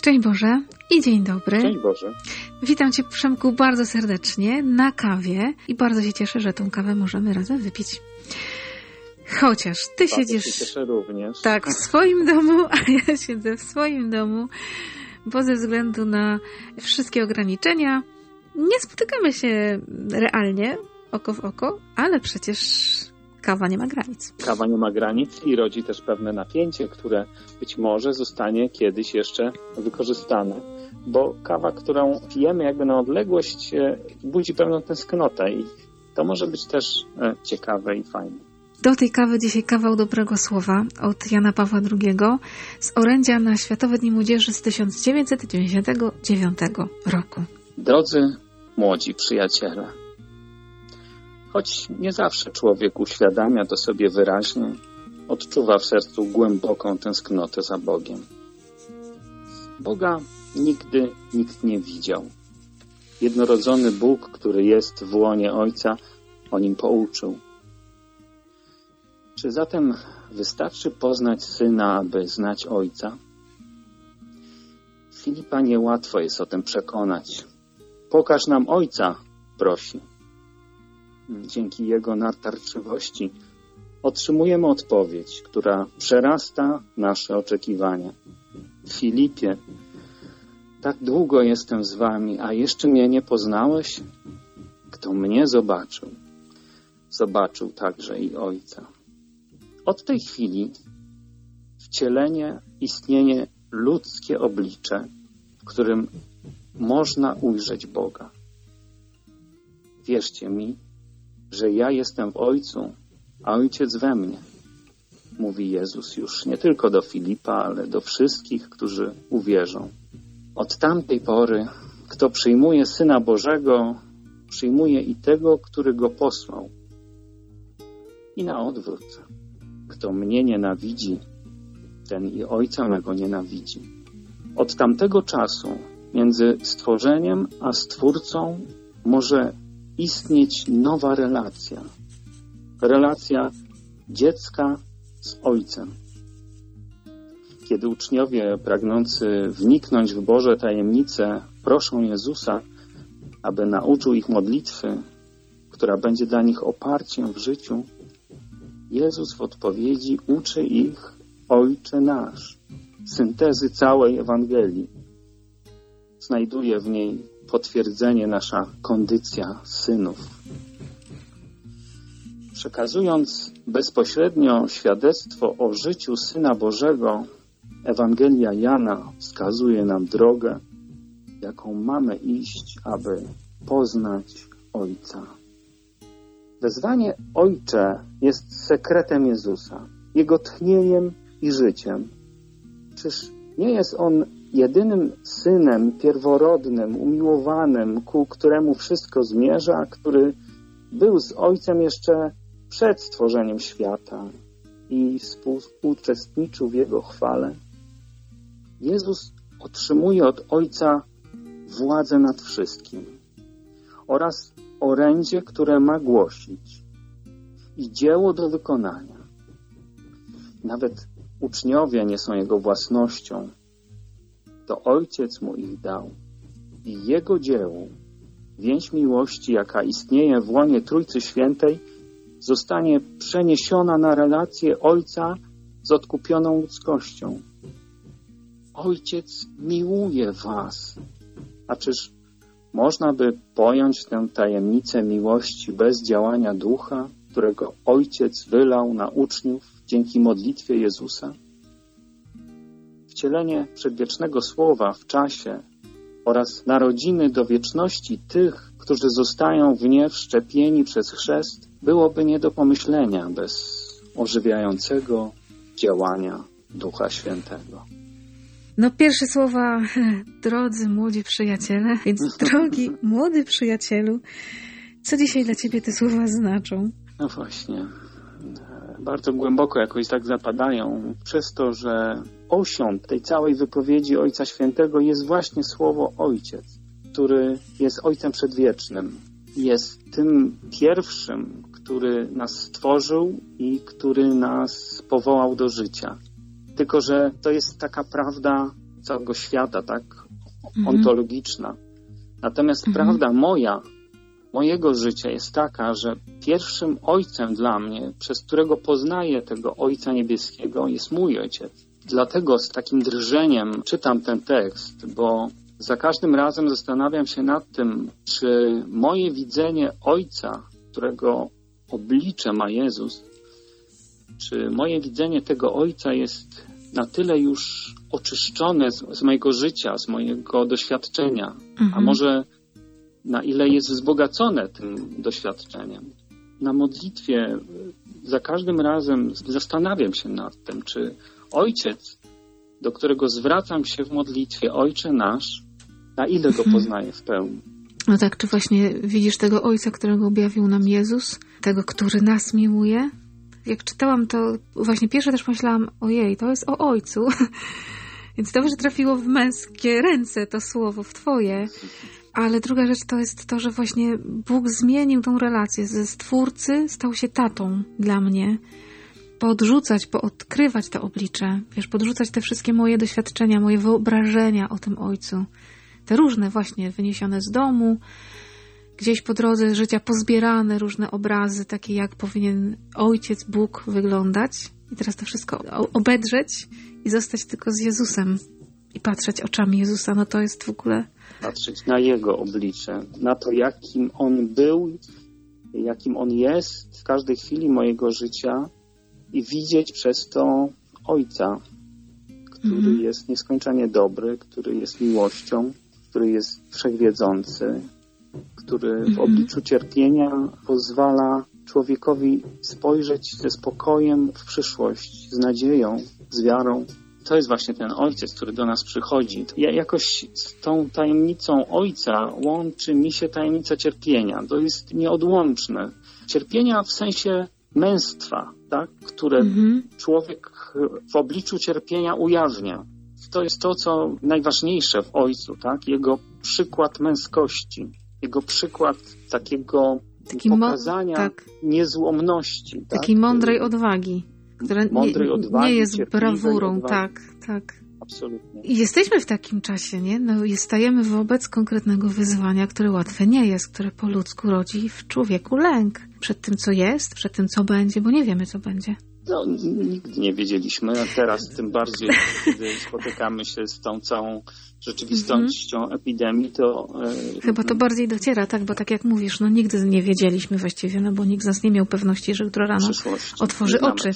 Szczęść Boże i dzień dobry. Szczęść Boże. Witam Cię, Przemku, bardzo serdecznie na kawie i bardzo się cieszę, że tą kawę możemy razem wypić. Chociaż Ty bardzo siedzisz... Się cieszę również. Tak, w swoim domu, a ja siedzę w swoim domu, bo ze względu na wszystkie ograniczenia nie spotykamy się realnie, oko w oko, ale przecież kawa nie ma granic. Kawa nie ma granic i rodzi też pewne napięcie, które być może zostanie kiedyś jeszcze wykorzystane. Bo kawa, którą pijemy jakby na odległość, e, budzi pewną tęsknotę i to może być też e, ciekawe i fajne. Do tej kawy dzisiaj kawał dobrego słowa od Jana Pawła II z orędzia na Światowe Dni Młodzieży z 1999 roku. Drodzy młodzi przyjaciele, choć nie zawsze człowiek uświadamia to sobie wyraźnie, odczuwa w sercu głęboką tęsknotę za Bogiem. Boga nigdy nikt nie widział. Jednorodzony Bóg, który jest w łonie Ojca, o nim pouczył. Czy zatem wystarczy poznać Syna, aby znać Ojca? Filipa niełatwo jest o tym przekonać. Pokaż nam Ojca, prosi. Dzięki jego natarczywości otrzymujemy odpowiedź, która przerasta nasze oczekiwania. Filipie, tak długo jestem z wami, a jeszcze mnie nie poznałeś? Kto mnie zobaczył, zobaczył także i Ojca. Od tej chwili wcielenie, istnienie ludzkie oblicze, w którym można ujrzeć Boga. Wierzcie mi, że ja jestem w Ojcu, a Ojciec we mnie. Mówi Jezus już nie tylko do Filipa, ale do wszystkich, którzy uwierzą. Od tamtej pory, kto przyjmuje Syna Bożego, przyjmuje i tego, który go posłał. I na odwrót. Kto mnie nienawidzi, ten i Ojca mego nienawidzi. Od tamtego czasu między stworzeniem a Stwórcą może istnieć nowa relacja. Relacja dziecka z Ojcem. Kiedy uczniowie pragnący wniknąć w Boże tajemnice proszą Jezusa, aby nauczył ich modlitwy, która będzie dla nich oparciem w życiu, Jezus w odpowiedzi uczy ich Ojcze nasz, syntezy całej Ewangelii. Znajduje w niej potwierdzenie nasza kondycja synów. Przekazując bezpośrednio świadectwo o życiu Syna Bożego, Ewangelia Jana wskazuje nam drogę, jaką mamy iść, aby poznać Ojca. Wezwanie Ojcze jest sekretem Jezusa, Jego tchnieniem i życiem. Czyż nie jest On jedynym synem pierworodnym, umiłowanym, ku któremu wszystko zmierza, który był z Ojcem jeszcze przed stworzeniem świata i współuczestniczył w Jego chwale. Jezus otrzymuje od Ojca władzę nad wszystkim oraz orędzie, które ma głosić i dzieło do wykonania. Nawet uczniowie nie są Jego własnością. To Ojciec mu ich dał i Jego dziełu, więź miłości, jaka istnieje w łonie Trójcy Świętej, zostanie przeniesiona na relację Ojca z odkupioną ludzkością. Ojciec miłuje was. A czyż można by pojąć tę tajemnicę miłości bez działania ducha, którego Ojciec wylał na uczniów dzięki modlitwie Jezusa? Wcielenie przedwiecznego Słowa w czasie oraz narodziny do wieczności tych, którzy zostają w nie wszczepieni przez chrzest, byłoby nie do pomyślenia bez ożywiającego działania Ducha Świętego. No pierwsze słowa, drodzy młodzi przyjaciele, więc drogi młody przyjacielu, co dzisiaj dla Ciebie te słowa znaczą? No właśnie, bardzo głęboko jakoś tak zapadają, przez to, że osią tej całej wypowiedzi Ojca Świętego jest właśnie słowo Ojciec, który jest Ojcem Przedwiecznym. Jest tym pierwszym, który nas stworzył i który nas powołał do życia. Tylko, że to jest taka prawda całego świata, tak? Mhm. Ontologiczna. Natomiast mhm. prawda moja, mojego życia jest taka, że pierwszym ojcem dla mnie, przez którego poznaję tego Ojca Niebieskiego, jest mój ojciec. Dlatego z takim drżeniem czytam ten tekst, bo za każdym razem zastanawiam się nad tym, czy moje widzenie Ojca, którego oblicze ma Jezus, czy moje widzenie tego Ojca jest na tyle już oczyszczone z, z mojego życia, z mojego doświadczenia, mhm. a może na ile jest wzbogacone tym doświadczeniem. Na modlitwie za każdym razem zastanawiam się nad tym, czy Ojciec, do którego zwracam się w modlitwie, Ojcze nasz, na ile go mhm. poznaję w pełni. No tak, czy właśnie widzisz tego Ojca, którego objawił nam Jezus, tego, który nas miłuje? Jak czytałam to, właśnie pierwsze też myślałam, ojej, to jest o Ojcu. Więc dobrze trafiło w męskie ręce to słowo, w Twoje. Ale druga rzecz to jest to, że właśnie Bóg zmienił tą relację. Ze stwórcy stał się tatą dla mnie. Podrzucać, poodkrywać to oblicze. Wiesz, podrzucać te wszystkie moje doświadczenia, moje wyobrażenia o tym Ojcu. Te różne właśnie wyniesione z domu, gdzieś po drodze życia pozbierane różne obrazy, takie jak powinien Ojciec Bóg wyglądać. I teraz to wszystko obedrzeć i zostać tylko z Jezusem i patrzeć oczami Jezusa, no to jest w ogóle patrzeć na Jego oblicze, na to, jakim On był, jakim On jest w każdej chwili mojego życia i widzieć przez to Ojca, który mhm. jest nieskończenie dobry, który jest miłością, który jest wszechwiedzący, który w mhm. obliczu cierpienia pozwala człowiekowi spojrzeć ze spokojem w przyszłość, z nadzieją, z wiarą to jest właśnie ten ojciec, który do nas przychodzi. Ja jakoś z tą tajemnicą ojca łączy mi się tajemnica cierpienia. To jest nieodłączne. Cierpienia w sensie męstwa, tak? które mhm. człowiek w obliczu cierpienia ujawnia. To jest to, co najważniejsze w ojcu, tak? Jego przykład męskości, jego przykład takiego Taki pokazania tak. niezłomności. Takiej tak? mądrej odwagi która nie, odwagi, nie jest brawurą, tak, tak. Absolutnie. I jesteśmy w takim czasie, nie? No, stajemy wobec konkretnego wyzwania, które łatwe nie jest, które po ludzku rodzi w człowieku lęk przed tym, co jest, przed tym, co będzie, bo nie wiemy, co będzie. No, nigdy nie wiedzieliśmy, a teraz tym bardziej, kiedy spotykamy się z tą całą rzeczywistością mm -hmm. epidemii, to... E, Chyba to bardziej dociera, tak, bo tak jak mówisz, no nigdy nie wiedzieliśmy właściwie, no bo nikt z nas nie miał pewności, że jutro rano otworzy oczy.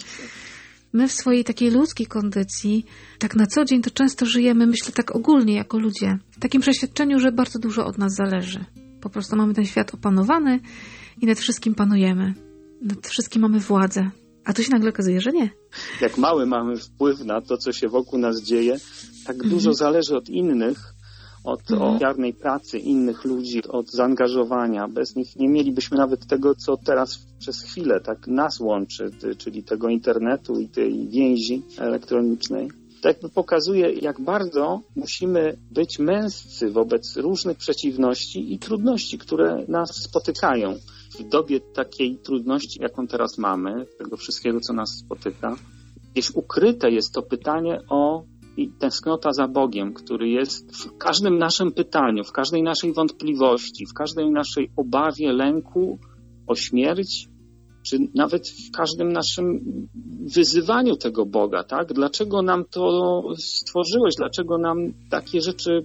My w swojej takiej ludzkiej kondycji, tak na co dzień to często żyjemy, myślę tak ogólnie jako ludzie, w takim przeświadczeniu, że bardzo dużo od nas zależy. Po prostu mamy ten świat opanowany i nad wszystkim panujemy. Nad wszystkim mamy władzę. A tu się nagle okazuje, że nie. Jak mały mamy wpływ na to, co się wokół nas dzieje, tak mhm. dużo zależy od innych, od mhm. ofiarnej pracy innych ludzi, od zaangażowania. Bez nich nie mielibyśmy nawet tego, co teraz przez chwilę tak nas łączy, czyli tego internetu i tej więzi elektronicznej. To jakby pokazuje, jak bardzo musimy być męscy wobec różnych przeciwności i trudności, które nas spotykają w dobie takiej trudności, jaką teraz mamy, tego wszystkiego, co nas spotyka, gdzieś ukryte jest to pytanie o i tęsknota za Bogiem, który jest w każdym naszym pytaniu, w każdej naszej wątpliwości, w każdej naszej obawie, lęku o śmierć, czy nawet w każdym naszym wyzywaniu tego Boga, tak? Dlaczego nam to stworzyłeś? Dlaczego nam takie rzeczy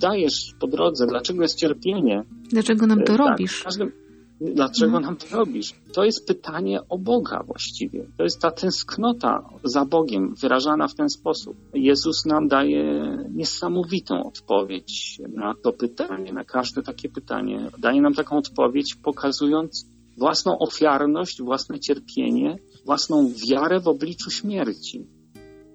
dajesz po drodze? Dlaczego jest cierpienie? Dlaczego nam to e, tak, robisz? Każdym, Dlaczego nam to robisz? To jest pytanie o Boga właściwie. To jest ta tęsknota za Bogiem wyrażana w ten sposób. Jezus nam daje niesamowitą odpowiedź na to pytanie, na każde takie pytanie. Daje nam taką odpowiedź, pokazując własną ofiarność, własne cierpienie, własną wiarę w obliczu śmierci.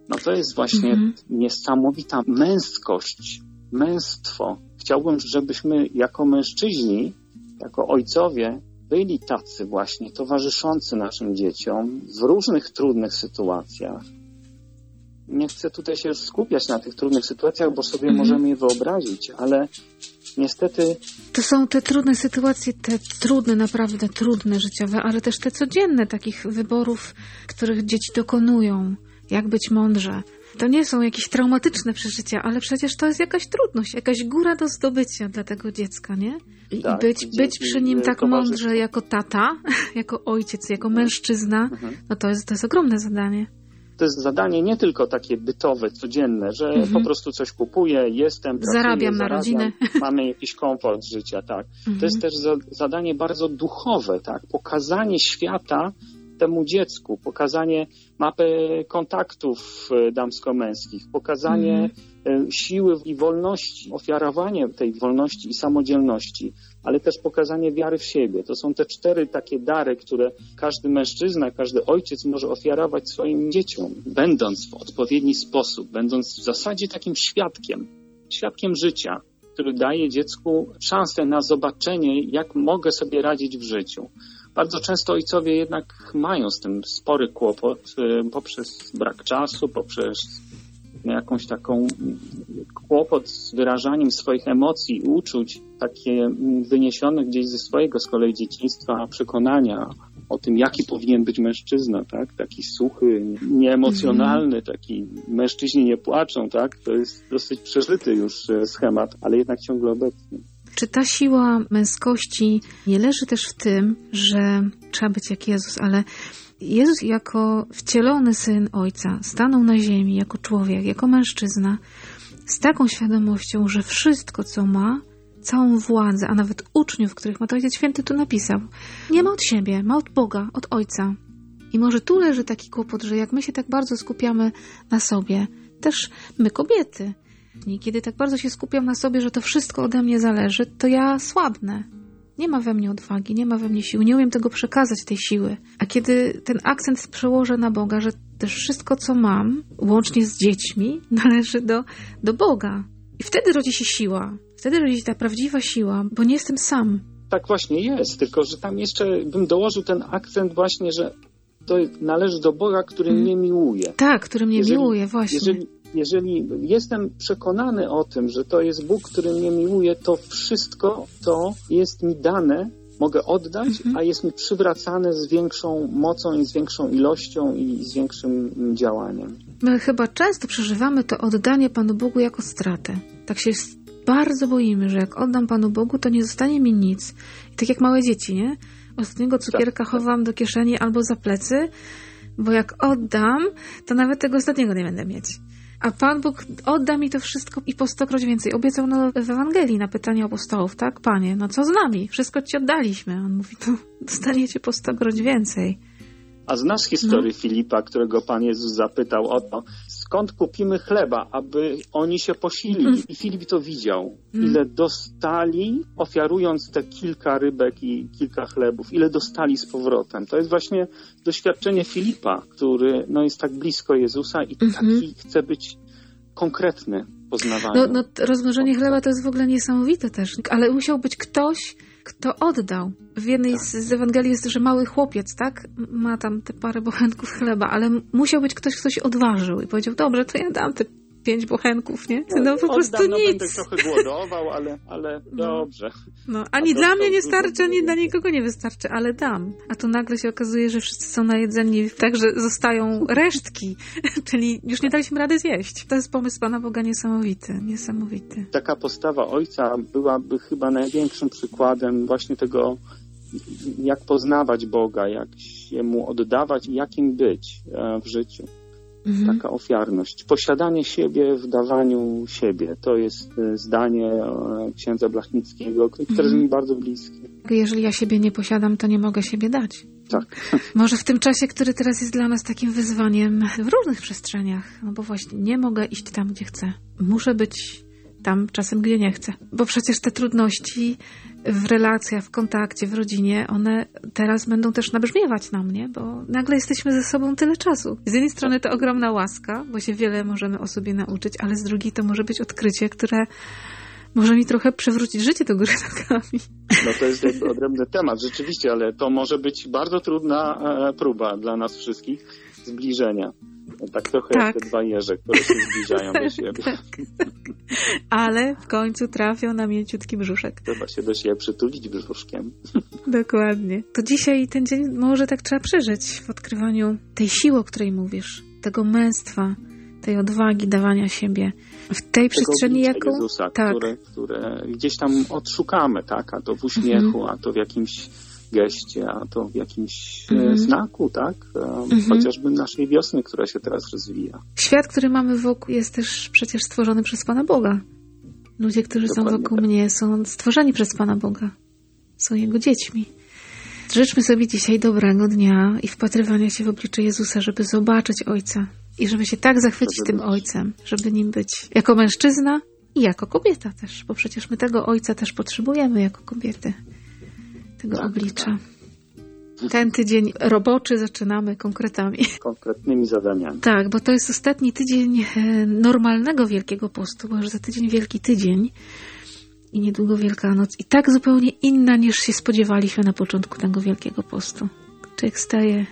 No to jest właśnie mhm. niesamowita męskość, męstwo. Chciałbym, żebyśmy jako mężczyźni jako ojcowie byli tacy właśnie, towarzyszący naszym dzieciom w różnych trudnych sytuacjach. Nie chcę tutaj się skupiać na tych trudnych sytuacjach, bo sobie mhm. możemy je wyobrazić, ale niestety. To są te trudne sytuacje, te trudne, naprawdę trudne życiowe, ale też te codzienne takich wyborów, których dzieci dokonują. Jak być mądrze, To nie są jakieś traumatyczne przeżycia, ale przecież to jest jakaś trudność, jakaś góra do zdobycia dla tego dziecka, nie? I tak, być, być przy nim tak mądrze jako tata, jako ojciec, jako mężczyzna, mhm. no to jest, to jest ogromne zadanie to jest zadanie nie tylko takie bytowe, codzienne, że mhm. po prostu coś kupuję, jestem, pracuję, zarabiam na rodzinę. Mamy jakiś komfort życia, tak. Mhm. To jest mhm. też za, zadanie bardzo duchowe, tak. Pokazanie świata temu dziecku, pokazanie mapy kontaktów e, damsko-męskich, pokazanie. E, siły i wolności, ofiarowanie tej wolności i samodzielności, ale też pokazanie wiary w siebie. To są te cztery takie dary, które każdy mężczyzna, każdy ojciec może ofiarować swoim dzieciom, będąc w odpowiedni sposób, będąc w zasadzie takim świadkiem, świadkiem życia, który daje dziecku szansę na zobaczenie, jak mogę sobie radzić w życiu. Bardzo często ojcowie jednak mają z tym spory kłopot y, poprzez brak czasu, poprzez jakąś taką kłopot z wyrażaniem swoich emocji uczuć, takie wyniesione gdzieś ze swojego z kolei dzieciństwa przekonania o tym, jaki powinien być mężczyzna, tak? Taki suchy, nieemocjonalny, mhm. taki mężczyźni nie płaczą, tak? To jest dosyć przeżyty już e, schemat, ale jednak ciągle obecny. Czy ta siła męskości nie leży też w tym, że trzeba być jak Jezus, ale Jezus jako wcielony syn Ojca stanął na ziemi jako człowiek, jako mężczyzna, z taką świadomością, że wszystko, co ma, całą władzę, a nawet uczniów, których ma to Ojciec Święty tu napisał, nie ma od siebie, ma od Boga, od Ojca. I może tu leży taki kłopot, że jak my się tak bardzo skupiamy na sobie, też my kobiety, i kiedy tak bardzo się skupiam na sobie, że to wszystko ode mnie zależy, to ja słabnę. Nie ma we mnie odwagi, nie ma we mnie siły, nie umiem tego przekazać, tej siły. A kiedy ten akcent przełożę na Boga, że też wszystko, co mam, łącznie z dziećmi, należy do, do Boga. I wtedy rodzi się siła. Wtedy rodzi się ta prawdziwa siła, bo nie jestem sam. Tak właśnie jest, tylko że tam jeszcze bym dołożył ten akcent właśnie, że to należy do Boga, który hmm. mnie miłuje. Tak, który mnie jeżeli, miłuje, właśnie. Jeżeli, jeżeli jestem przekonany o tym, że to jest Bóg, który mnie miłuje, to wszystko to jest mi dane, mogę oddać, mhm. a jest mi przywracane z większą mocą i z większą ilością i z większym działaniem. My chyba często przeżywamy to oddanie Panu Bogu jako stratę. Tak się bardzo boimy, że jak oddam Panu Bogu, to nie zostanie mi nic. I tak jak małe dzieci, nie? Ostatniego cukierka tak, chowam do kieszeni albo za plecy, bo jak oddam, to nawet tego ostatniego nie będę mieć. A Pan Bóg odda mi to wszystko i po stokroć więcej. Obiecał no, w Ewangelii na pytanie apostołów, tak? Panie, no co z nami? Wszystko Ci oddaliśmy. On mówi, to dostaniecie po stokroć więcej. A znasz historię no. Filipa, którego Pan Jezus zapytał o to, skąd kupimy chleba, aby oni się posili? Mm. I Filip to widział. Mm. Ile dostali, ofiarując te kilka rybek i kilka chlebów, ile dostali z powrotem. To jest właśnie doświadczenie Filipa, który no, jest tak blisko Jezusa i taki chce być konkretny poznawanie. No, no rozmnożenie chleba to jest w ogóle niesamowite też, ale musiał być ktoś, kto oddał. W jednej tak. z, z Ewangelii jest, że mały chłopiec, tak? Ma tam te parę bochenków chleba, ale musiał być ktoś, kto się odważył i powiedział, dobrze, to ja dam te pięć bochenków, nie? No po prostu no, nic. Będę trochę głodował, ale, ale no. dobrze. No, ani dla mnie nie starczy, ani dla nikogo nie wystarczy, ale dam. A tu nagle się okazuje, że wszyscy są najedzeni tak, że zostają resztki, czyli już nie daliśmy rady zjeść. To jest pomysł Pana Boga niesamowity, niesamowity. Taka postawa ojca byłaby chyba największym przykładem właśnie tego, jak poznawać Boga, jak się Mu oddawać i jakim być e, w życiu. Mhm. Taka ofiarność. Posiadanie siebie w dawaniu siebie. To jest e, zdanie e, księdza Blachnickiego, które mhm. jest mi bardzo bliskie. Jeżeli ja siebie nie posiadam, to nie mogę siebie dać. Tak. Może w tym czasie, który teraz jest dla nas takim wyzwaniem w różnych przestrzeniach, no bo właśnie nie mogę iść tam, gdzie chcę. Muszę być tam czasem, gdzie nie chcę. Bo przecież te trudności w relacjach, w kontakcie, w rodzinie, one teraz będą też nabrzmiewać na mnie, bo nagle jesteśmy ze sobą tyle czasu. Z jednej strony to ogromna łaska, bo się wiele możemy o sobie nauczyć, ale z drugiej to może być odkrycie, które może mi trochę przewrócić życie do góry nogami. No to jest odrębny temat, rzeczywiście, ale to może być bardzo trudna e, próba dla nas wszystkich zbliżenia. Tak trochę tak. jak te dwa jeże, które się zbliżają do siebie. Tak, tak. Ale w końcu trafią na mięciutki brzuszek. Trzeba się do siebie przytulić brzuszkiem. Dokładnie. To dzisiaj ten dzień może tak trzeba przeżyć w odkrywaniu tej siły, o której mówisz, tego męstwa, tej odwagi dawania siebie w tej przestrzeni, jaką... Jezusa, tak. które, które gdzieś tam odszukamy, tak? A to w uśmiechu, mhm. a to w jakimś geście, a to w jakimś mhm. znaku, tak? Mhm. Chociażby naszej wiosny, która się teraz rozwija. Świat, który mamy wokół jest też przecież stworzony przez Pana Boga. Ludzie, którzy Dokładnie są wokół tak. mnie, są stworzeni przez Pana Boga. Są Jego dziećmi. Życzmy sobie dzisiaj dobrego dnia i wpatrywania się w oblicze Jezusa, żeby zobaczyć Ojca i żeby się tak zachwycić żeby tym być. Ojcem, żeby nim być jako mężczyzna i jako kobieta też, bo przecież my tego Ojca też potrzebujemy jako kobiety, tego oblicza. Ten tydzień roboczy zaczynamy konkretami. Konkretnymi zadaniami. Tak, bo to jest ostatni tydzień e, normalnego Wielkiego Postu, bo już za tydzień Wielki Tydzień i niedługo Wielkanoc. I tak zupełnie inna niż się spodziewaliśmy na początku tego Wielkiego Postu. Człowiek staje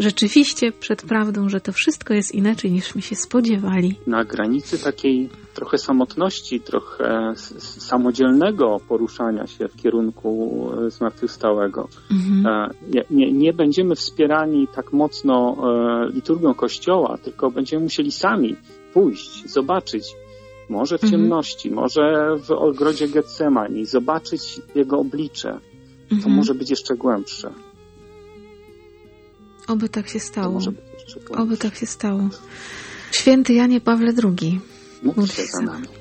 rzeczywiście przed prawdą, że to wszystko jest inaczej niż my się spodziewali. Na granicy takiej trochę samotności, trochę samodzielnego poruszania się w kierunku e, zmartwychwstałego. Mhm. E, nie, nie, będziemy wspierani tak mocno e, liturgią Kościoła, tylko będziemy musieli sami pójść, zobaczyć, może w mhm. ciemności, mhm. może w ogrodzie Getsemani, zobaczyć Jego oblicze. To mhm. może być jeszcze głębsze. Oby tak się stało. Oby tak się stało. Święty Janie Pawle II. Módl się za nami.